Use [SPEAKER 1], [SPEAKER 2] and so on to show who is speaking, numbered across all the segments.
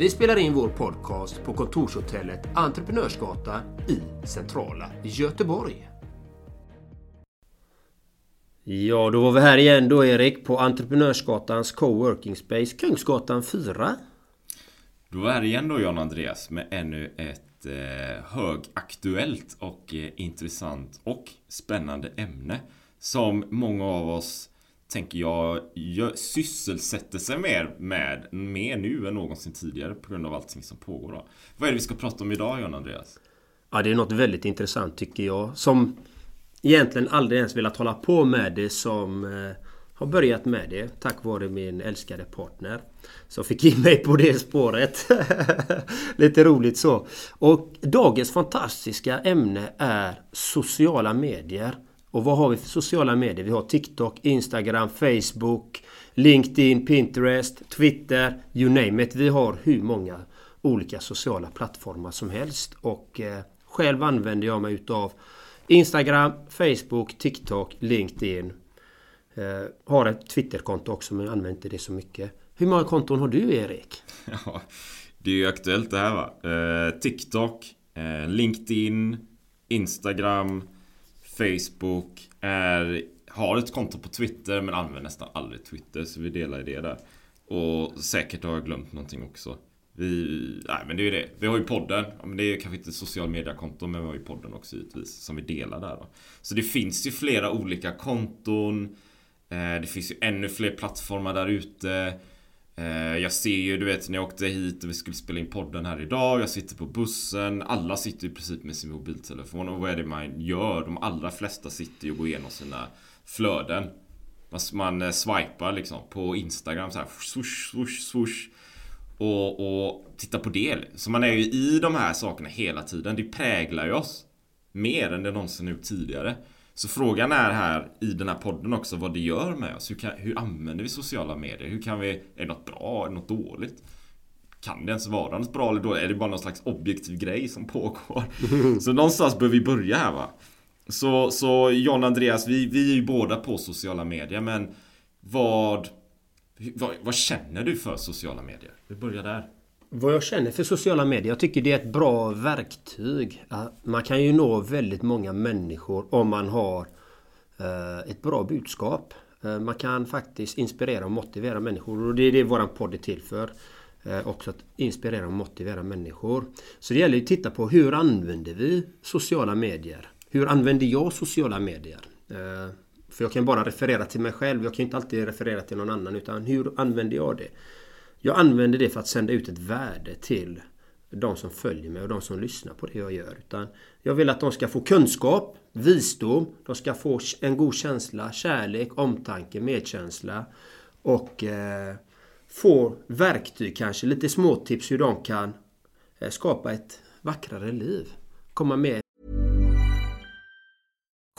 [SPEAKER 1] Vi spelar in vår podcast på kontorshotellet Entreprenörsgatan i centrala Göteborg. Ja, då var vi här igen då Erik på Entreprenörsgatans Coworking Space Kungsgatan 4.
[SPEAKER 2] Då är här igen då John Andreas med ännu ett eh, högaktuellt och eh, intressant och spännande ämne som många av oss tänker jag gör, sysselsätter sig mer med mer nu än någonsin tidigare på grund av allting som pågår. Då. Vad är det vi ska prata om idag John Andreas?
[SPEAKER 1] Ja, det är något väldigt intressant tycker jag. Som egentligen aldrig ens velat hålla på med det som eh, har börjat med det tack vare min älskade partner. Som fick in mig på det spåret. Lite roligt så. Och dagens fantastiska ämne är sociala medier. Och vad har vi för sociala medier? Vi har TikTok, Instagram, Facebook, LinkedIn, Pinterest, Twitter, you name it. Vi har hur många olika sociala plattformar som helst. Och eh, själv använder jag mig utav Instagram, Facebook, TikTok, LinkedIn. Eh, har ett Twitterkonto också men jag använder inte det så mycket. Hur många konton har du Erik?
[SPEAKER 2] Ja, det är ju aktuellt det här va. Eh, TikTok, eh, LinkedIn, Instagram, Facebook, är, har ett konto på Twitter men använder nästan aldrig Twitter så vi delar i det där. Och säkert har jag glömt någonting också. Vi, nej men det är ju det. Vi har ju podden. Men det är kanske inte ett social media-konto men vi har ju podden också givetvis. Som vi delar där då. Så det finns ju flera olika konton. Eh, det finns ju ännu fler plattformar där ute. Eh, jag ser ju, du vet när jag åkte hit och vi skulle spela in podden här idag. Jag sitter på bussen. Alla sitter i princip med sin mobiltelefon. Och vad är det man gör? De allra flesta sitter ju och går igenom sina flöden. Man, man eh, swipar liksom på Instagram så här. Swoosh, swoosh, swoosh. Och, och titta på det. Så man är ju i de här sakerna hela tiden. Det präglar ju oss. Mer än det någonsin gjort tidigare. Så frågan är här i den här podden också vad det gör med oss. Hur, kan, hur använder vi sociala medier? Hur kan vi... Är det något bra? Är det något dåligt? Kan det ens vara något bra eller dåligt? Är det bara någon slags objektiv grej som pågår? Så någonstans behöver vi börja här va? Så, så John Andreas, vi, vi är ju båda på sociala medier men vad, vad, vad känner du för sociala medier? Vi börjar där.
[SPEAKER 1] Vad jag känner för sociala medier? Jag tycker det är ett bra verktyg. Man kan ju nå väldigt många människor om man har eh, ett bra budskap. Eh, man kan faktiskt inspirera och motivera människor och det är det våran podd är till för. Eh, också att inspirera och motivera människor. Så det gäller ju att titta på hur använder vi sociala medier? Hur använder jag sociala medier? För jag kan bara referera till mig själv. Jag kan inte alltid referera till någon annan utan hur använder jag det? Jag använder det för att sända ut ett värde till de som följer mig och de som lyssnar på det jag gör. Utan jag vill att de ska få kunskap, visdom, de ska få en god känsla, kärlek, omtanke, medkänsla och eh, få verktyg kanske, lite småtips hur de kan eh, skapa ett vackrare liv. Komma med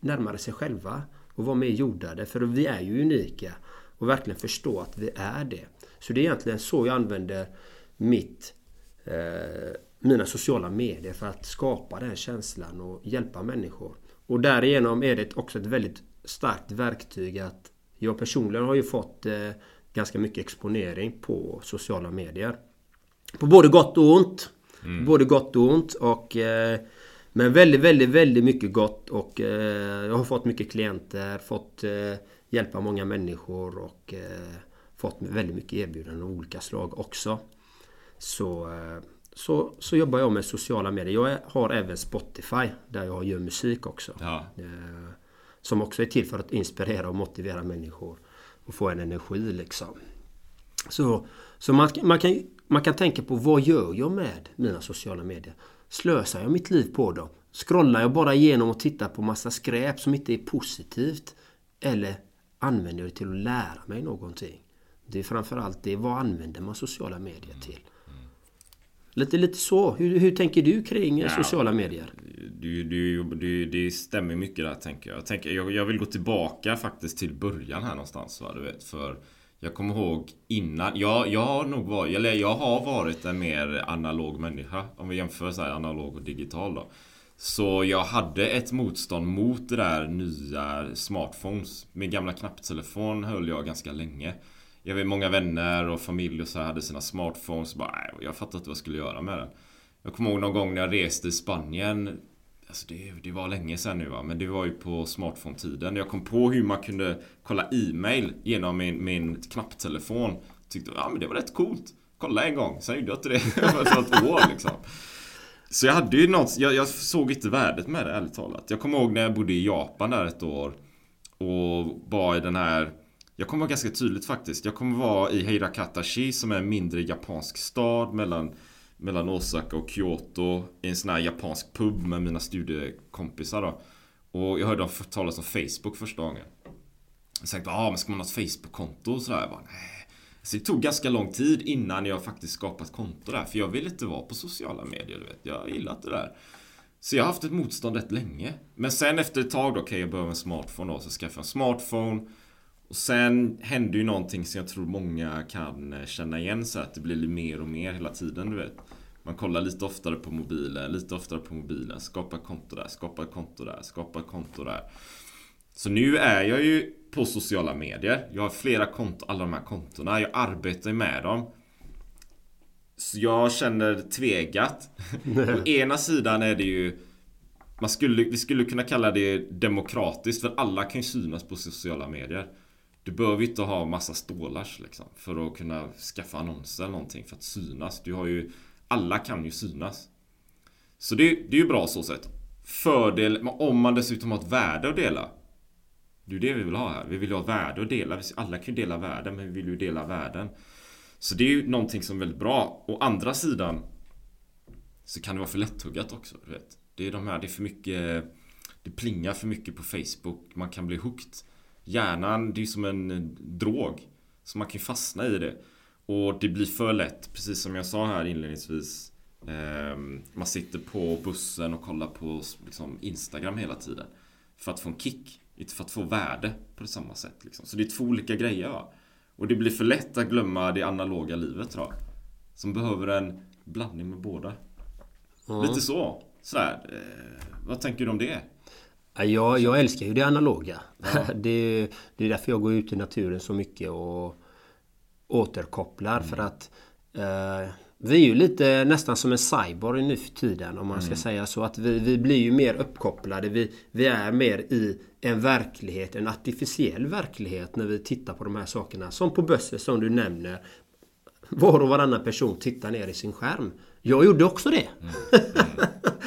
[SPEAKER 1] närmare sig själva och vara mer jordade. För vi är ju unika och verkligen förstå att vi är det. Så det är egentligen så jag använder mitt, eh, mina sociala medier för att skapa den känslan och hjälpa människor. Och därigenom är det också ett väldigt starkt verktyg att jag personligen har ju fått eh, ganska mycket exponering på sociala medier. På både gott och ont. Både gott och ont och eh, men väldigt, väldigt, väldigt mycket gott och eh, jag har fått mycket klienter, fått eh, hjälpa många människor och eh, fått väldigt mycket erbjudanden av olika slag också. Så, så, så jobbar jag med sociala medier. Jag har även Spotify där jag gör musik också.
[SPEAKER 2] Ja.
[SPEAKER 1] Som också är till för att inspirera och motivera människor och få en energi liksom. Så, så man, man, kan, man kan tänka på vad gör jag med mina sociala medier? Slösar jag mitt liv på dem? Scrollar jag bara igenom och tittar på massa skräp som inte är positivt? Eller använder jag det till att lära mig någonting? Det är framförallt det, vad använder man sociala medier till? Lite, lite så. Hur, hur tänker du kring eh, sociala medier?
[SPEAKER 2] Du, du, du, det stämmer mycket där tänker jag. Jag, tänker, jag. jag vill gå tillbaka faktiskt till början här någonstans. Va, du vet, för jag kommer ihåg innan. Jag, jag har nog varit, eller jag har varit en mer analog människa. Om vi jämför så här, analog och digital då. Så jag hade ett motstånd mot det där nya smartphones. Min gamla knapptelefon höll jag ganska länge. Jag vet många vänner och familj och så här hade sina smartphones. Bara, jag fattade inte vad jag skulle göra med den. Jag kommer ihåg någon gång när jag reste i Spanien. Alltså det, det var länge sedan nu va, men det var ju på smartphone-tiden. Jag kom på hur man kunde kolla e-mail genom min, min knapptelefon. Tyckte ja men det var rätt coolt. Kolla en gång, sen gjorde jag inte det för ett år liksom. Så jag hade ju något, jag, jag såg inte värdet med det ärligt talat. Jag kommer ihåg när jag bodde i Japan där ett år. Och var i den här Jag kommer vara ganska tydligt faktiskt. Jag kommer vara i Heirakatashi som är en mindre japansk stad mellan mellan Osaka och Kyoto i en sån här japansk pub med mina studiekompisar då. Och jag hörde dem talas om Facebook första gången. Jag tänkte, ah, men ska man ha ett Facebook-konto och sådär? Jag bara, nej. Så det tog ganska lång tid innan jag faktiskt skapade ett konto där. För jag vill inte vara på sociala medier, du vet. Jag gillar inte det där. Så jag har haft ett motstånd rätt länge. Men sen efter ett tag då, okej okay, jag behöver en smartphone då. Så skaffade jag en smartphone. Och sen hände ju någonting som jag tror många kan eh, känna igen så att det blir mer och mer hela tiden, du vet. Man kollar lite oftare på mobilen, lite oftare på mobilen. Skapa konto där, skapa konto där, skapa konto där. Så nu är jag ju på sociala medier. Jag har flera konton, alla de här kontona. Jag arbetar med dem. Så jag känner tvegat. Å ena sidan är det ju man skulle, vi skulle kunna kalla det demokratiskt för alla kan ju synas på sociala medier. Du behöver inte ha massa stålars liksom för att kunna skaffa annonser eller någonting för att synas. Du har ju alla kan ju synas. Så det, det är ju bra så sätt. Fördel om man dessutom har ett värde att dela. Det är ju det vi vill ha här. Vi vill ju ha värde att dela. Alla kan ju dela värden men vi vill ju dela värden. Så det är ju någonting som är väldigt bra. Å andra sidan så kan det vara för lättuggat också. Du vet. Det är de här, det är för mycket Det plingar för mycket på Facebook. Man kan bli hooked. Hjärnan, det är ju som en drog. Så man kan ju fastna i det. Och det blir för lätt, precis som jag sa här inledningsvis. Eh, man sitter på bussen och kollar på liksom, Instagram hela tiden. För att få en kick. Inte för att få värde på det samma sätt. Liksom. Så det är två olika grejer. Va? Och det blir för lätt att glömma det analoga livet tror jag. Som behöver en blandning med båda. Mm. Lite så. Sådär. Eh, vad tänker du om det?
[SPEAKER 1] Ja, jag älskar ju det analoga. Ja. Det, det, är därför jag går ut i naturen så mycket och återkopplar. Mm. För att eh, vi är ju lite nästan som en cyborg nu för tiden om man mm. ska säga så. Att vi, vi blir ju mer uppkopplade. Vi, vi är mer i en verklighet, en artificiell verklighet när vi tittar på de här sakerna. Som på böcker som du nämner. Var och varannan person tittar ner i sin skärm. Jag gjorde också det. Mm.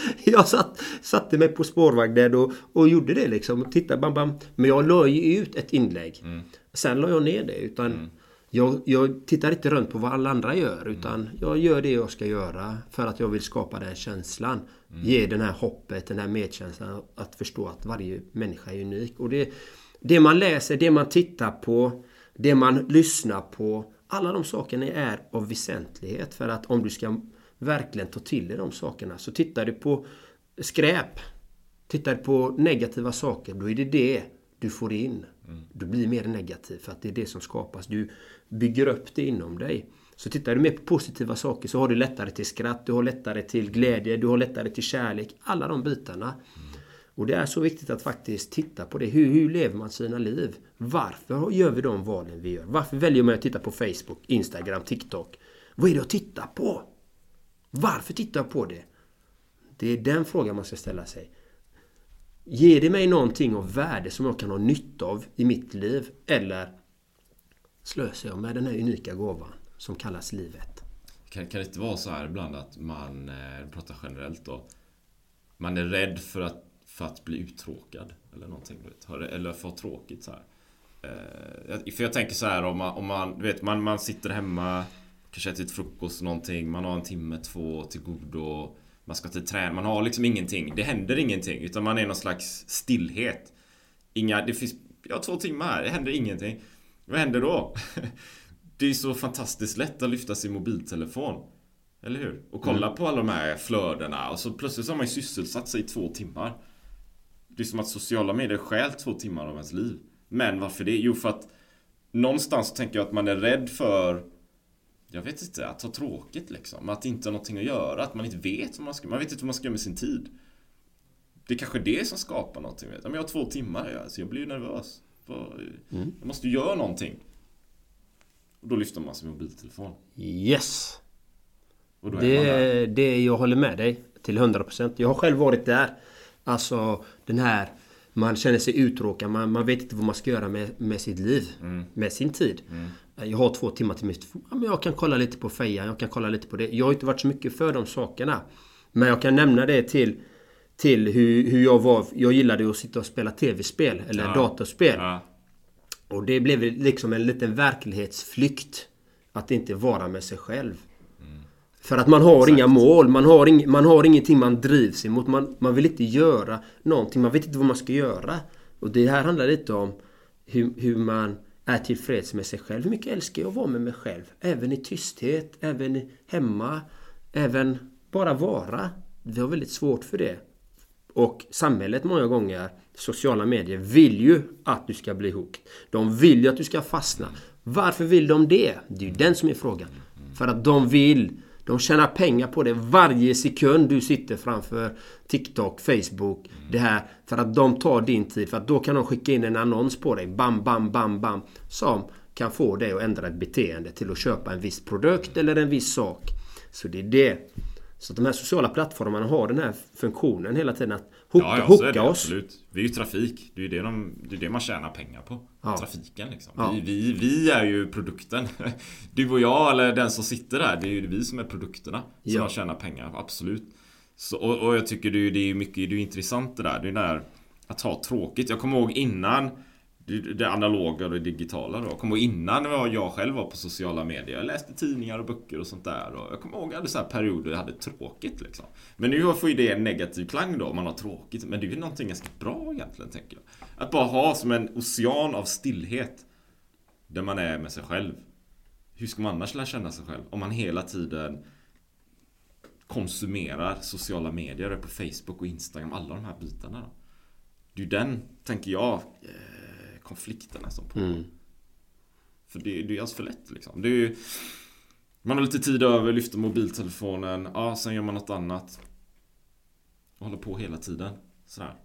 [SPEAKER 1] Mm. jag satt, satte mig på spårvagnen och, och gjorde det liksom. Och tittade, bam, bam. Men jag la ju ut ett inlägg.
[SPEAKER 2] Mm.
[SPEAKER 1] Sen la jag ner det. Utan jag, jag tittar inte runt på vad alla andra gör. Utan jag gör det jag ska göra. För att jag vill skapa den känslan. Ge den här hoppet, den här medkänslan. Att förstå att varje människa är unik. Och det, det man läser, det man tittar på. Det man lyssnar på. Alla de sakerna är av väsentlighet. För att om du ska verkligen ta till dig de sakerna. Så tittar du på skräp. Tittar du på negativa saker. Då är det det du får in. Du blir mer negativ för att det är det som skapas. Du bygger upp det inom dig. Så tittar du mer på positiva saker så har du lättare till skratt, du har lättare till glädje, du har lättare till kärlek. Alla de bitarna. Och det är så viktigt att faktiskt titta på det. Hur, hur lever man sina liv? Varför gör vi de valen vi gör? Varför väljer man att titta på Facebook, Instagram, TikTok? Vad är det att titta på? Varför tittar jag på det? Det är den frågan man ska ställa sig. Ger det mig någonting av värde som jag kan ha nytta av i mitt liv? Eller slösar jag med den här unika gåvan som kallas livet?
[SPEAKER 2] Kan, kan det inte vara så här ibland att man, eh, pratar generellt då Man är rädd för att, för att bli uttråkad Eller någonting Eller för tråkigt så här. Eh, För jag tänker så här om man, om man, du vet, man, man sitter hemma Kanske ätit frukost någonting Man har en timme, två till godo man ska till träning, man har liksom ingenting. Det händer ingenting utan man är någon slags stillhet. Inga, det finns, jag har två timmar här, det händer ingenting. Vad händer då? Det är så fantastiskt lätt att lyfta sin mobiltelefon. Eller hur? Och kolla på alla de här flödena och så plötsligt så har man ju sysselsatt sig i två timmar. Det är som att sociala medier stjäl två timmar av ens liv. Men varför det? Jo för att Någonstans tänker jag att man är rädd för Jag vet inte, att ha tråkigt liksom Att inte ha någonting att göra, att man inte vet vad man ska Man vet inte vad man ska göra med sin tid Det är kanske det som skapar någonting vet. jag har två timmar, så jag blir ju nervös Vad- Jag måste ju göra någonting Och då lyfter man sin mobiltelefon
[SPEAKER 1] Yes!
[SPEAKER 2] Är.
[SPEAKER 1] Det, det, jag håller med dig till 100%. Jag har själv varit där. Alltså den här... Man känner sig uttråkad. Man, man vet inte vad man ska göra med, med sitt liv. Med sin tid. Jag har två timmar till mitt... Ja, men jag kan kolla lite på fejan. Jag kan kolla lite på det. Jag har inte varit så mycket för de sakerna. Men jag kan nämna det till... Till hur, hur jag var. Jag gillade att sitta och spela tv-spel. Eller
[SPEAKER 2] Ja.
[SPEAKER 1] datorspel.
[SPEAKER 2] Ja.
[SPEAKER 1] Och det blev liksom en liten verklighetsflykt. Att inte vara med sig själv. För att man har inga mål, man har, ing, man har ingenting man drivs emot. Man, man vill inte göra någonting, man vet inte vad man ska göra. Och det här handlar lite om hur, hur man är tillfreds med sig själv. Hur mycket älskar jag att vara med mig själv? Även i tysthet, även hemma, även bara vara. Vi har väldigt svårt för det. Och samhället många gånger, sociala medier, vill ju att du ska bli hooked. De vill ju att du ska fastna. Varför vill de det? Det är ju den som är frågan. För att de vill, de tjänar pengar på det varje sekund du sitter framför TikTok, Facebook, det här. För att de tar din tid. För att då kan de skicka in en annons på dig. Bam, bam, bam, bam. Som kan få dig att ändra ett beteende till att köpa en viss produkt eller en viss sak. Så det är det. Så de här sociala plattformarna har den här funktionen hela tiden att hooka,
[SPEAKER 2] Ja, ja,
[SPEAKER 1] hooka
[SPEAKER 2] det
[SPEAKER 1] oss.
[SPEAKER 2] absolut. Vi är ju trafik. Det är ju det, de, det, är det man tjänar pengar på.
[SPEAKER 1] Ja.
[SPEAKER 2] Trafiken liksom.
[SPEAKER 1] Ja.
[SPEAKER 2] Vi, vi, vi är ju produkten. Du och jag eller den som sitter där. Det är ju vi som är produkterna. Som
[SPEAKER 1] Ja.
[SPEAKER 2] man tjänar pengar. Absolut. Så, och, och jag tycker det är, det är mycket det är intressant det där. Det är där att ha tråkigt. Jag kommer ihåg innan det, det analoga och det digitala då. Jag kommer ihåg innan jag, jag själv var på sociala medier. Jag läste tidningar och böcker och sånt där. Och jag kommer ihåg att jag hade så här perioder jag hade tråkigt liksom. Men nu får ju det en negativ klang då om man har tråkigt. Men det är ju någonting ganska bra egentligen tänker jag. Att bara ha som en ocean av stillhet. Där man är med sig själv. Hur ska man annars lära känna sig själv? Om man hela tiden konsumerar sociala medier är på Facebook och Instagram, alla de här bitarna. Då. Det är ju den, tänker jag, eh, konflikterna som pågår. För det, det är ju alldeles för lätt liksom. Det är ju, man har lite tid över, lyfter mobiltelefonen, ja, sen gör man något annat. Och håller på hela tiden. Sådär.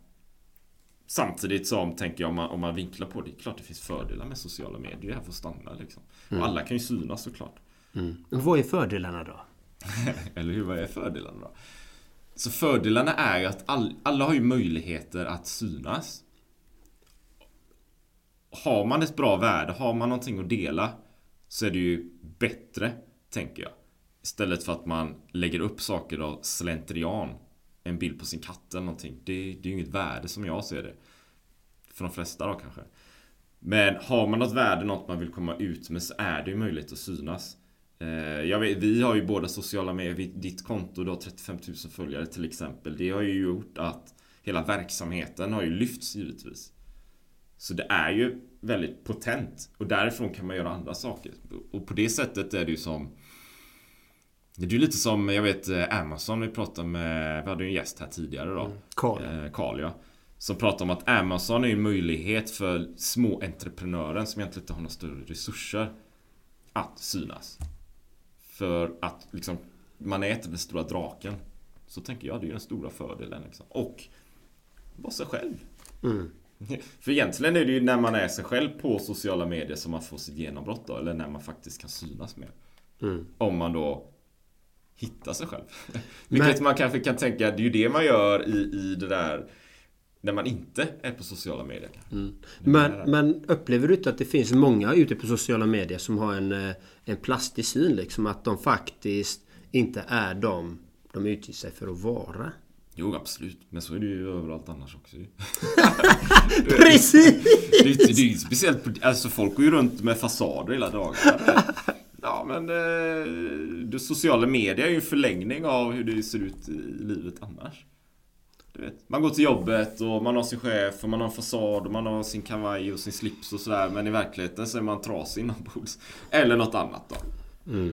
[SPEAKER 2] Samtidigt som, tänker jag, om man, om man vinklar på det, det är klart det finns fördelar med sociala medier. Det är här att stanna liksom. Och alla kan ju synas såklart.
[SPEAKER 1] Och Vad är fördelarna då?
[SPEAKER 2] Eller hur? Vad är fördelarna då? Så fördelarna är att all, alla har ju möjligheter att synas. Har man ett bra värde, har man någonting att dela så är det ju bättre, tänker jag. Istället för att man lägger upp saker av slentrian en bild på sin katt eller någonting. Det, det är ju inget värde som jag ser det. För de flesta då kanske. Men har man något värde, något man vill komma ut med så är det ju möjligt att synas. Eh, jag vet, vi har ju båda sociala medier, ditt konto du har 35 000 följare till exempel. Det har ju gjort att hela verksamheten har ju lyfts givetvis. Så det är ju väldigt potent. Och därifrån kan man göra andra saker. Och på det sättet är det ju som det är ju lite som, jag vet eh, Amazon, vi pratade med, vi hade ju en gäst här tidigare då. Mm,
[SPEAKER 1] Carl.
[SPEAKER 2] Eh, Carl ja. Som pratade om att Amazon är en möjlighet för små entreprenören som egentligen inte har några större resurser att synas. För att liksom, man är inte den stora draken. Så tänker jag, det är den stora fördelen. Liksom. Och vara sig själv. Mm. För egentligen är det ju när man är sig själv på sociala medier som man får sitt genombrott då, eller när man faktiskt kan synas mer. Mm. Om man då hittar sig själv. Vilket Men... man kanske kan tänka, det är ju det man gör i, i det där när man inte är på sociala medier.
[SPEAKER 1] Mm. Men, men, upplever du inte att det finns många ute på sociala medier som har en, eh, en plastig syn? Liksom, att de faktiskt inte är de de utger sig för att vara?
[SPEAKER 2] Jo absolut, men så är det ju överallt annars också
[SPEAKER 1] Precis!
[SPEAKER 2] Det, det, det är ju speciellt, alltså folk går ju runt med fasader hela dagen. Ja men eh, det sociala medier är ju en förlängning av hur det ser ut i livet annars. Du vet, man går till jobbet och man har sin chef och man har en fasad och man har sin kavaj och sin slips och sådär. Men i verkligheten så är man trasig inombords. Eller något annat då. Mm.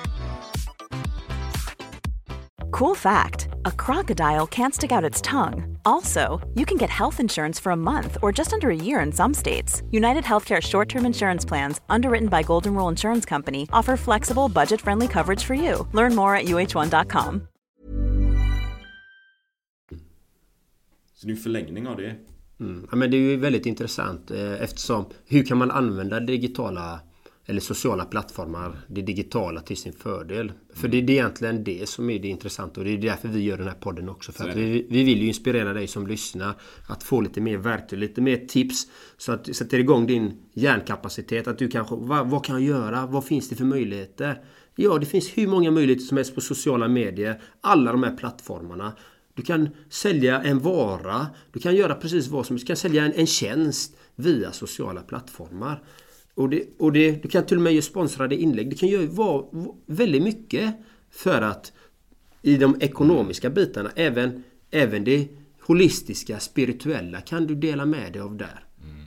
[SPEAKER 3] Cool fact a crocodile can't stick out its tongue. Also, you can get health insurance for a month or just under a year in some states. United Healthcare short term insurance plans, underwritten by Golden Rule Insurance Company, offer flexible, budget friendly coverage for you. Learn more at uh1.com.
[SPEAKER 2] Så det är en förlängning av det.
[SPEAKER 1] Mm. Ja, men det är ju väldigt intressant eh, eftersom hur kan man använda digitala eller sociala plattformar, det digitala till sin fördel. För det är egentligen det som är det intressanta och det är därför vi gör den här podden också. För att vi, vi vill ju inspirera dig som lyssnar att få lite mer verktyg, lite mer tips så att du sätter igång din hjärnkapacitet. Att du kanske, vad, vad kan jag göra? Vad finns det för möjligheter? Ja, det finns hur många möjligheter som helst på sociala medier. Alla de här plattformarna. Du kan sälja en vara. Du kan göra precis vad som helst. Du kan sälja en, en tjänst via sociala plattformar. Och, det, och det, du kan till och med göra sponsrade inlägg. Du kan göra väldigt mycket för att i de ekonomiska bitarna, även, även det holistiska, spirituella kan du dela med dig av där. Mm.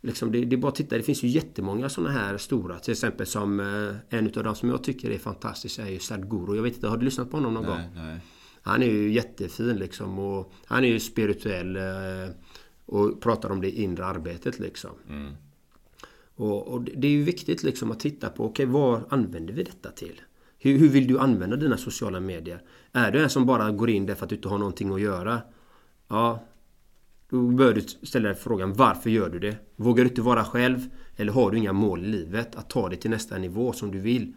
[SPEAKER 1] Liksom det, det är bara att titta, det finns ju jättemånga sådana här stora. Till exempel som eh, en av de som jag tycker är fantastisk är ju Sadhguru. Jag vet inte, har du lyssnat på honom någon
[SPEAKER 2] nej,
[SPEAKER 1] gång?
[SPEAKER 2] Nej.
[SPEAKER 1] Han är ju jättefin liksom och han är ju spirituell eh, och pratar om det inre arbetet liksom. Mm. Och, och, det är ju viktigt liksom att titta på, okej okay, vad använder vi detta till? Hur, hur, vill du använda dina sociala medier? Är du en som bara går in därför att du inte har någonting att göra? Ja, då bör du ställa dig frågan varför gör du det? Vågar du inte vara själv? Eller har du inga mål i livet att ta dig till nästa nivå som du vill?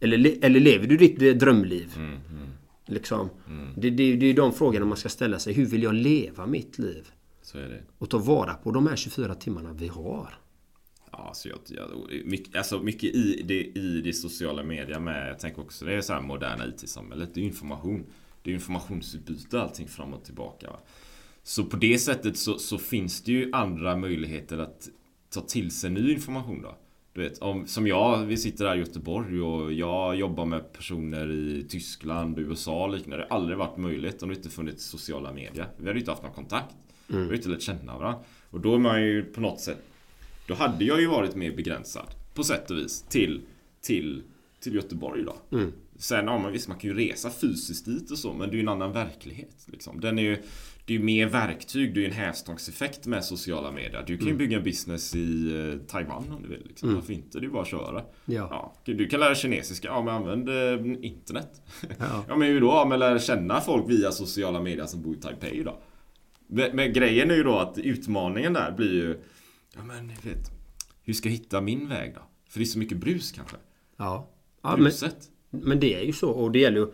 [SPEAKER 1] Eller, eller lever du ditt drömliv? Mm, mm. Liksom. Mm. Det, det, det är de frågorna man ska ställa sig. Hur vill jag leva mitt liv? Och ta vara på de här 24 timmarna vi har.
[SPEAKER 2] Ja, så jag, jag, mycket, alltså mycket i det, i det sociala media med. Jag tänker också det är så här moderna IT-samhället. Det är information. Det är informationsutbyte allting fram och tillbaka. Va? Så på det sättet så, så, finns det ju andra möjligheter att ta till sig ny information då. Du vet, om, som jag, vi sitter här i Göteborg och jag jobbar med personer i Tyskland, USA och liknande. Det har aldrig varit möjligt om det inte funnits sociala medier. Vi hade inte haft någon kontakt. Mm. Vi har inte lärt känna varandra. Och då är man ju på något sätt då hade jag ju varit mer begränsad på sätt och vis till, till, till Göteborg då. Mm. Sen, ja men visst man kan ju resa fysiskt dit och så men det är ju en annan verklighet. Liksom. Den är ju, det är ju mer verktyg, det är ju en hävstångseffekt med sociala medier. Du kan ju bygga en business i eh, Taiwan om du vill. Liksom. Varför inte? Det är bara att köra.
[SPEAKER 1] Ja.
[SPEAKER 2] Du kan lära kinesiska, ja men använd eh, internet.
[SPEAKER 1] Ja.
[SPEAKER 2] Ja. men hur då? Ja, men lär känna folk via sociala medier som bor i Taipei då. Men, men grejen är ju då att utmaningen där blir ju Ja men ni vet Hur ska jag hitta min väg då? För det är så mycket brus kanske.
[SPEAKER 1] Ja. ja men,
[SPEAKER 2] Bruset.
[SPEAKER 1] men det är ju så och det gäller att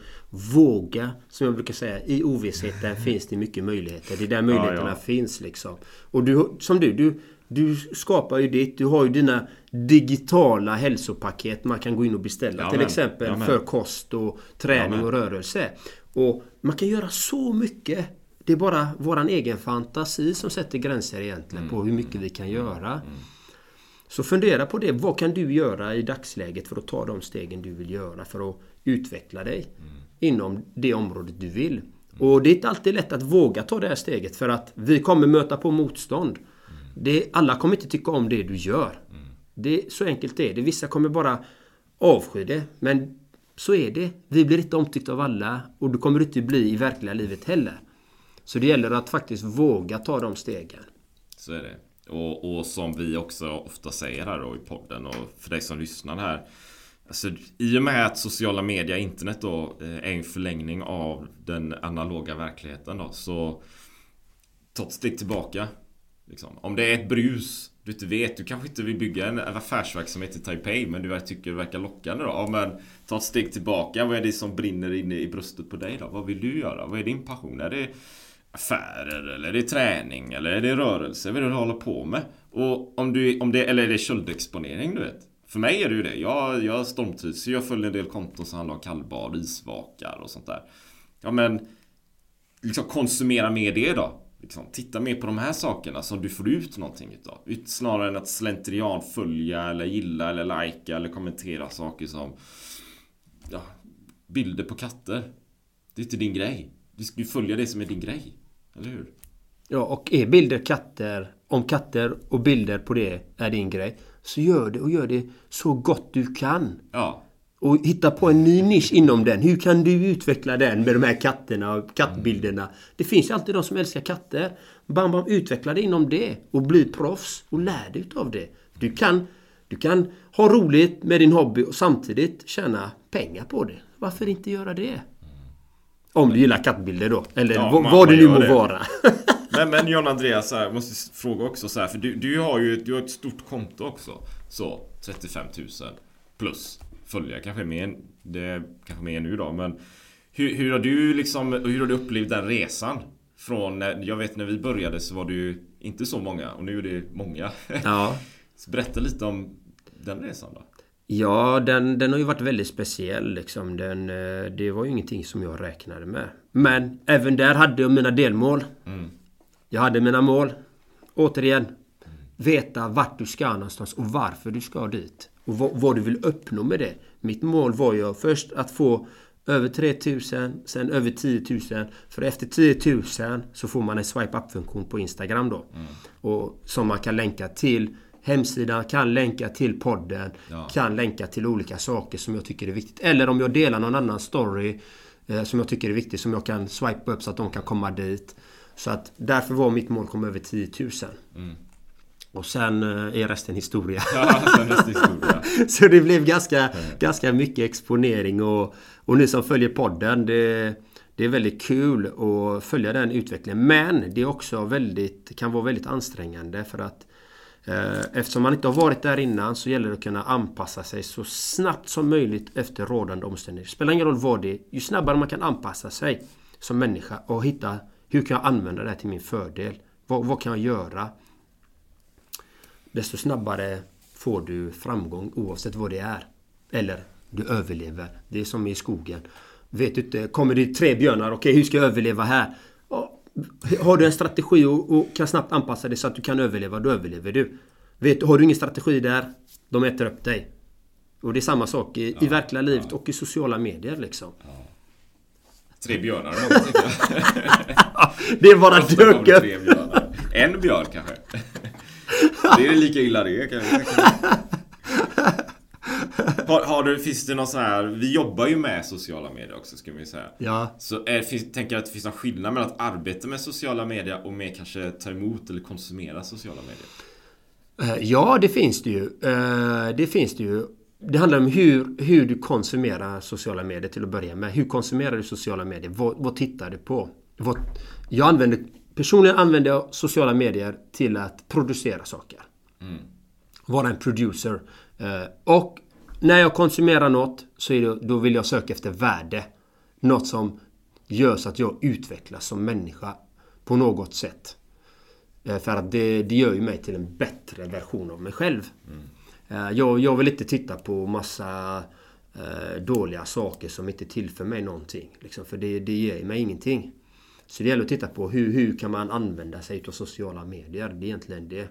[SPEAKER 1] våga Som jag brukar säga I ovissheten finns det mycket möjligheter Det är där möjligheterna
[SPEAKER 2] ja.
[SPEAKER 1] finns liksom Och du, som du, du du skapar ju ditt, du har ju dina digitala hälsopaket man kan gå in och beställa.
[SPEAKER 2] Ja,
[SPEAKER 1] till
[SPEAKER 2] men.
[SPEAKER 1] exempel
[SPEAKER 2] Ja, men.
[SPEAKER 1] för kost och träning
[SPEAKER 2] Ja, men.
[SPEAKER 1] och rörelse. Och man kan göra så mycket. Det är bara våran egen fantasi som sätter gränser egentligen
[SPEAKER 2] Mm.
[SPEAKER 1] på hur mycket vi kan göra. Så fundera på det. Vad kan du göra i dagsläget för att ta de stegen du vill göra för att utveckla dig inom det området du vill. Och det är inte alltid lätt att våga ta det här steget för att vi kommer möta på motstånd. Det, alla kommer inte tycka om det du gör. Det, så enkelt är det. Vissa kommer bara avsky det. Men så är det. Vi blir inte omtyckta av alla och du kommer inte bli i verkliga livet heller. Så det gäller att faktiskt våga ta de stegen.
[SPEAKER 2] Så är det. Och, och som vi också ofta säger här då i podden och för dig som lyssnar här. Alltså, I och med att sociala medier, internet då, eh, är en förlängning av den analoga verkligheten då. Så ta ett steg tillbaka. Liksom. Om det är ett brus du inte vet, du kanske inte vill bygga en affärsverksamhet i Taipei men du tycker det verkar lockande då. Ja, men ta ett steg tillbaka. Vad är det som brinner inne i bröstet på dig då? Vad vill du göra? Vad är din passion? Är det affärer eller är det träning eller är det rörelse? Vad är det du håller på med? Och om du, om det, eller är det köldexponering du vet? För mig är det ju det. Jag, jag stormtrivs. Jag följer en del konton som handlar om kallbad, isvakar och sånt där. Ja men liksom konsumera mer det då. Liksom, titta mer på de här sakerna som du får ut någonting utav. Snarare än att slentrian följa eller gilla eller likea eller kommentera saker som ja, bilder på katter. Det är inte din grej. Du ska ju följa det som är din grej. Eller hur?
[SPEAKER 1] Ja, och är bilder katter, om katter och bilder på det är din grej, så gör det och gör det så gott du kan.
[SPEAKER 2] Ja.
[SPEAKER 1] Och hitta på en ny nisch inom den. Hur kan du utveckla den med de här katterna och kattbilderna? Det finns alltid de som älskar katter. Bam, bam, utveckla det inom det och bli proffs och lär dig utav det. Du kan, du kan ha roligt med din hobby och samtidigt tjäna pengar på det. Varför inte göra det? Om du gillar kattbilder då. Eller
[SPEAKER 2] Ja,
[SPEAKER 1] vad,
[SPEAKER 2] man-
[SPEAKER 1] vad det nu må
[SPEAKER 2] det.
[SPEAKER 1] vara.
[SPEAKER 2] Men, men John Andreas, jag måste fråga också så här, för du, du har ju du har ett stort konto också. Så 35 000 plus följare, kanske mer det kanske mer nu då, men hur, hur har du liksom, hur har du upplevt den resan? Från, när- jag vet när vi började så var ju inte så många och nu är det många.
[SPEAKER 1] Ja.
[SPEAKER 2] Så berätta lite om den resan då.
[SPEAKER 1] Ja, den, den har ju varit väldigt speciell liksom. Den, eh, det var ju ingenting som jag räknade med. Men även där hade jag mina delmål. Jag hade mina mål. Återigen. Veta vart du ska någonstans och varför du ska dit. Och vad, vad du vill uppnå med det. Mitt mål var ju först att få över 3000, sen över 10 000. För efter 10 000 så får man en swipe up-funktion på Instagram då. Och som man kan länka till hemsidan, kan länka till podden,
[SPEAKER 2] Ja.
[SPEAKER 1] kan länka till olika saker som jag tycker är viktigt. Eller om jag delar någon annan story eh, som jag tycker är viktig som jag kan swipa upp så att de kan komma dit. Så att därför var mitt mål att komma över 10 000. Och sen eh, är resten historia.
[SPEAKER 2] Ja.
[SPEAKER 1] Så det blev ganska, ganska mycket exponering och, och ni som följer podden det, det är väldigt kul att följa den utvecklingen. Men det är också väldigt, kan vara väldigt ansträngande för att Eh, eftersom man inte har varit där innan så gäller det att kunna anpassa sig så snabbt som möjligt efter rådande omständigheter. Spelar ingen roll vad det är. Ju snabbare man kan anpassa sig som människa och hitta hur kan jag använda det här till min fördel? Vad, vad kan jag göra? desto snabbare får du framgång oavsett vad det är. Eller du överlever. Det är som i skogen. Vet du inte, kommer det tre björnar, okej hur ska jag överleva här? Ja, har du en strategi och, och kan snabbt anpassa dig så att du kan överleva, då överlever du. Vet, har du ingen strategi där, de äter upp dig. Och det är samma sak i, i verkliga livet och i sociala medier liksom.
[SPEAKER 2] Tre björnar.
[SPEAKER 1] Det är bara
[SPEAKER 2] tre björnar. En björn kanske. Det är lika illa det kanske. Har, har du, finns det någon sån här... Vi jobbar ju med sociala medier också ska vi säga.
[SPEAKER 1] Ja.
[SPEAKER 2] Så är, finns, tänker jag att det finns någon skillnad mellan att arbeta med sociala medier och mer kanske ta emot eller konsumera sociala medier?
[SPEAKER 1] Eh, Ja, det finns det ju. Eh, Det finns det ju. Det handlar om hur, hur du konsumerar sociala medier till att börja med. Hur konsumerar du sociala medier? Vad, vad tittar du på? Vad, jag använder, personligen använder jag sociala medier till att producera saker. Vara en producer. Eh, Och när jag konsumerar något så det, då vill jag söka efter värde. Något som gör så att jag utvecklas som människa på något sätt. Eh, För att det, det gör ju mig till en bättre version av mig själv. Eh, Jag, jag vill inte titta på massa eh, dåliga saker som inte tillför mig någonting. Liksom, för det, det ger mig ingenting. Så det gäller att titta på hur, hur kan man använda sig av sociala medier. Det är egentligen det.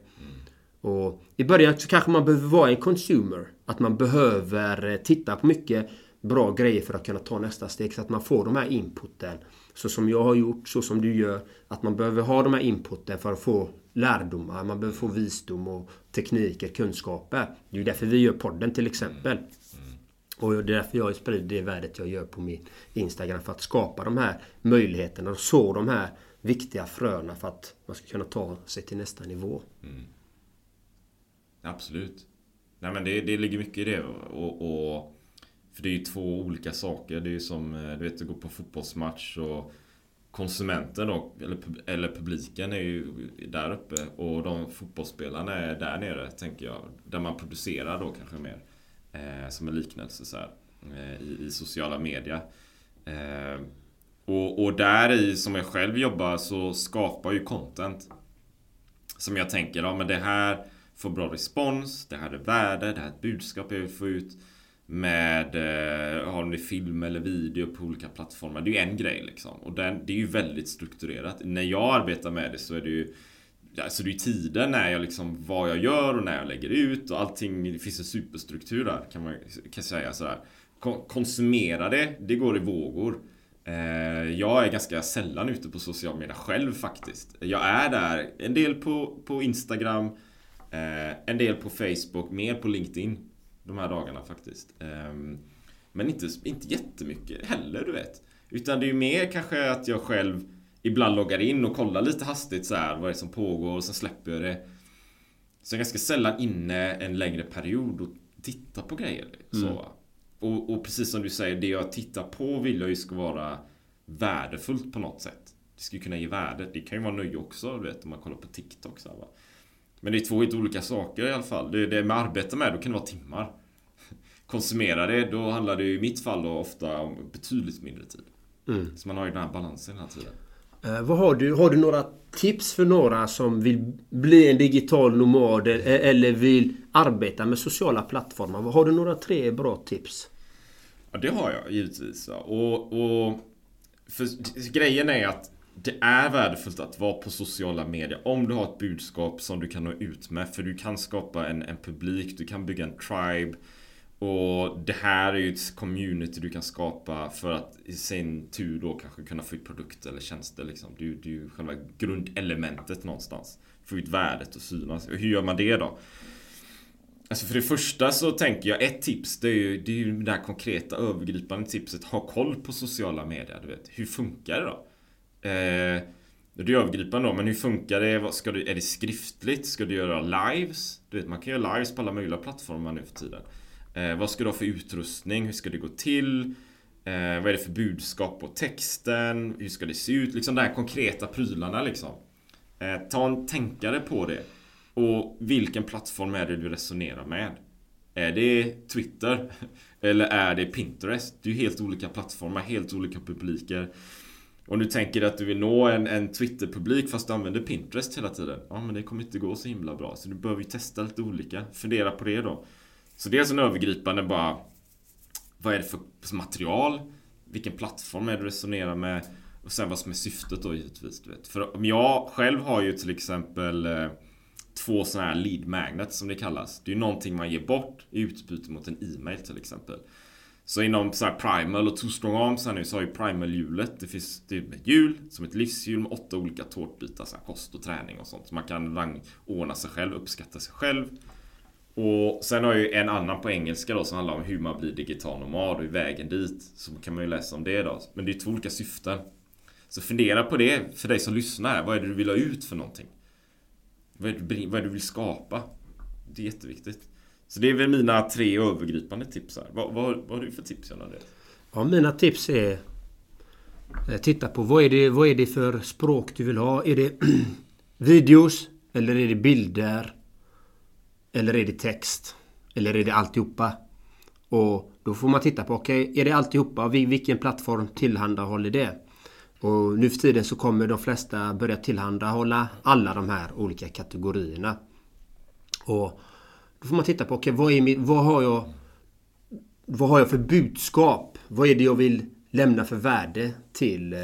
[SPEAKER 1] Och I början så kanske man behöver vara en consumer. Att man behöver eh, titta på mycket bra grejer för att kunna ta nästa steg. Så att man får de här inputen. Så som jag har gjort, så som du gör. Att man behöver ha de här inputen för att få lärdomar. Man behöver få visdom och tekniker, kunskaper. Det är ju därför vi gör podden till exempel. Och det är därför jag sprider det värdet jag gör på min Instagram. För att skapa de här möjligheterna och så de här viktiga fröna för att man ska kunna ta sig till nästa nivå. Mm.
[SPEAKER 2] Absolut. Nej men det, det ligger mycket i det. Och, och, för det är ju två olika saker. Det är ju som eh, du vet, att gå på fotbollsmatch och konsumenten då, eller, eller publiken är ju där uppe. Och de fotbollsspelarna är där nere, tänker jag. Där man producerar då kanske mer. Eh, som en liknelse så här. Eh, i, I sociala media. Eh, och, och där i, som jag själv jobbar, så skapar ju content. Som jag tänker, ja men det här Få bra respons, det här är värde, det här är ett budskap jag vill få ut. Med, eh, har ni film eller video på olika plattformar. Det är ju en grej liksom. Och den, det är ju väldigt strukturerat. När jag arbetar med det så är det ju Alltså det är ju tiden när jag liksom vad jag gör och när jag lägger ut och allting. Det finns en superstruktur där kan man kan säga sådär. Konsumera det, det går i vågor. Eh, jag är ganska sällan ute på sociala medier själv faktiskt. Jag är där en del på, på Instagram, en del på Facebook, mer på LinkedIn de här dagarna faktiskt. Ehm, Men inte, inte jättemycket heller du vet. Utan det är ju mer kanske att jag själv ibland loggar in och kollar lite hastigt så här vad det är som pågår och sen släpper jag det. Så jag är ganska sällan inne en längre period och tittar på grejer. Så. Och, och precis som du säger, det jag tittar på vill jag ju ska vara värdefullt på något sätt. Det ska ju kunna ge värde. Det kan ju vara nöje också, du vet, om man kollar på TikTok. Så här, va? Men det är två helt olika saker i alla fall. Det, det med arbete med, då kan det vara timmar. Konsumera det, då handlar det i mitt fall då ofta om betydligt mindre tid. Så man har ju den här balansen hela tiden.
[SPEAKER 1] Eh, vad har, du, har du några tips för några som vill bli en digital nomad e- eller vill arbeta med sociala plattformar? Har du några tre bra tips?
[SPEAKER 2] Ja, det har jag givetvis. Och, och för grejen är att det är värdefullt att vara på sociala medier om du har ett budskap som du kan nå ut med. För du kan skapa en, en publik, du kan bygga en tribe. Och det här är ju ett community du kan skapa för att i sin tur då kanske kunna få ut produkter eller tjänster liksom. Det är ju är själva grundelementet någonstans. Få ut värdet och synas. Och hur gör man det då? Alltså för det första så tänker jag ett tips det är ju det, är ju det här konkreta övergripande tipset. Ha koll på sociala medier. Du vet. Hur funkar det då? Eh, det är övergripande då, men hur funkar det? Ska du, är det skriftligt? Ska du göra lives? Du vet, man kan göra lives på alla möjliga plattformar nu för tiden. Eh, vad ska du ha för utrustning? Hur ska det gå till? Eh, vad är det för budskap på texten? Hur ska det se ut? Liksom de här konkreta prylarna liksom. Eh, ta en tänkare på det. Och vilken plattform är det du resonerar med? Är det Twitter? Eller är det Pinterest? Det är ju helt olika plattformar, helt olika publiker. Om du tänker att du vill nå en, en Twitter-publik fast du använder Pinterest hela tiden. Ja, men det kommer inte gå så himla bra. Så du behöver ju testa lite olika. Fundera på det då. Så dels en övergripande bara Vad är det för material? Vilken plattform är det du resonerar med? Och sen vad som är syftet då givetvis. Du vet. För om jag själv har ju till exempel eh, Två sådana här lead magnets som det kallas. Det är ju någonting man ger bort i utbyte mot en e-mail till exempel. Så inom så här Primal och Two Strong Arms här nu så har ju Primal-hjulet Det finns det ett hjul som ett livshjul med åtta olika tårtbitar så här, Kost och träning och sånt. Så man kan rang, ordna sig själv, uppskatta sig själv Och sen har jag ju en annan på engelska då som handlar om hur man blir digital nomad och vägen dit. Så kan man ju läsa om det då. Men det är två olika syften. Så fundera på det för dig som lyssnar. Vad är det du vill ha ut för någonting? Vad är det, vad är det du vill skapa? Det är jätteviktigt. Så det är väl mina tre övergripande tips här. Vad, vad, vad har du för tips John Andreas?
[SPEAKER 1] Ja, mina tips är eh, Titta på vad är, det, vad är det för språk du vill ha? Är det videos? Eller är det bilder? Eller är det text? Eller är det alltihopa? Och då får man titta på, okej, okay, är det alltihopa? Vilken plattform tillhandahåller det? Och nu för tiden så kommer de flesta börja tillhandahålla alla de här olika kategorierna. Och då får man titta på, okay, vad, vad har jag vad har jag för budskap? Vad är det jag vill lämna för värde till, eh,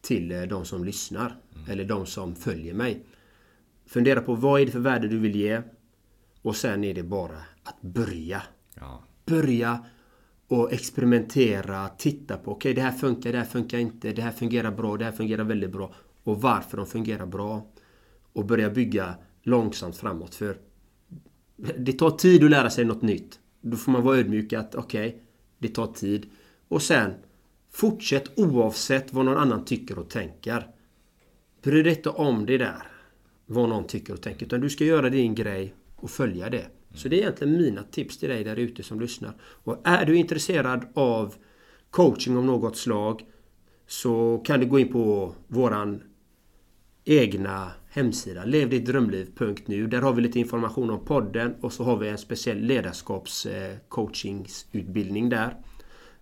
[SPEAKER 1] till eh, de som lyssnar? Mm. Eller de som följer mig. Fundera på vad är det för värde du vill ge? Och sen är det bara att börja. Ja. Börja och experimentera, titta på okej okay, det här funkar, det här funkar inte, det här fungerar bra, det här fungerar väldigt bra. Och varför de fungerar bra. Och börja bygga långsamt framåt. För det tar tid att lära sig något nytt. Då får man vara ödmjuk att okej, okay, det tar tid. Och sen fortsätt oavsett vad någon annan tycker och tänker. Bry dig inte om det där. Vad någon tycker och tänker. Utan du ska göra din grej och följa det. Så det är egentligen mina tips till dig där ute som lyssnar. Och är du intresserad av coaching av något slag så kan du gå in på våran egna hemsida levdittdrömliv.nu. Där har vi lite information om podden och så har vi en speciell ledarskapscoachingsutbildning eh, där.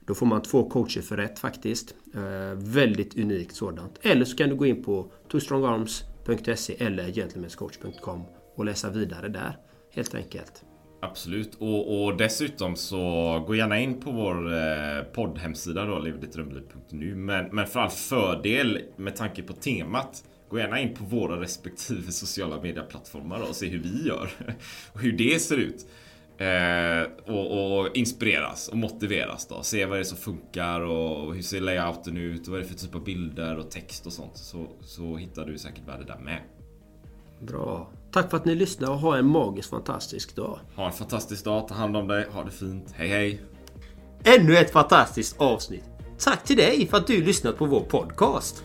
[SPEAKER 1] Då får man två coacher för rätt faktiskt. Eh, väldigt unikt sådant. Eller så kan du gå in på twostrongarms.se eller gentlemanscoach.com och läsa vidare där. Helt enkelt.
[SPEAKER 2] Absolut. Och, och, dessutom så gå gärna in på vår eh, poddhemsida då, levdittdrömliv.nu. Men, men för all fördel med tanke på temat Gå gärna in på våra respektive sociala medieplattformar och se hur vi gör. Och hur det ser ut. Eh, och, och, inspireras och motiveras då. Se vad det är som funkar och hur ser layouten ut och vad är det för typ av bilder och text och sånt. Så, så hittar du säkert värde där med.
[SPEAKER 1] Bra. Tack för att ni lyssnade och ha en magisk fantastisk dag.
[SPEAKER 2] Ha en fantastisk dag, ta hand om dig, ha det fint. Hej hej!
[SPEAKER 1] Ännu ett fantastiskt avsnitt. Tack till dig för att du lyssnat på vår podcast.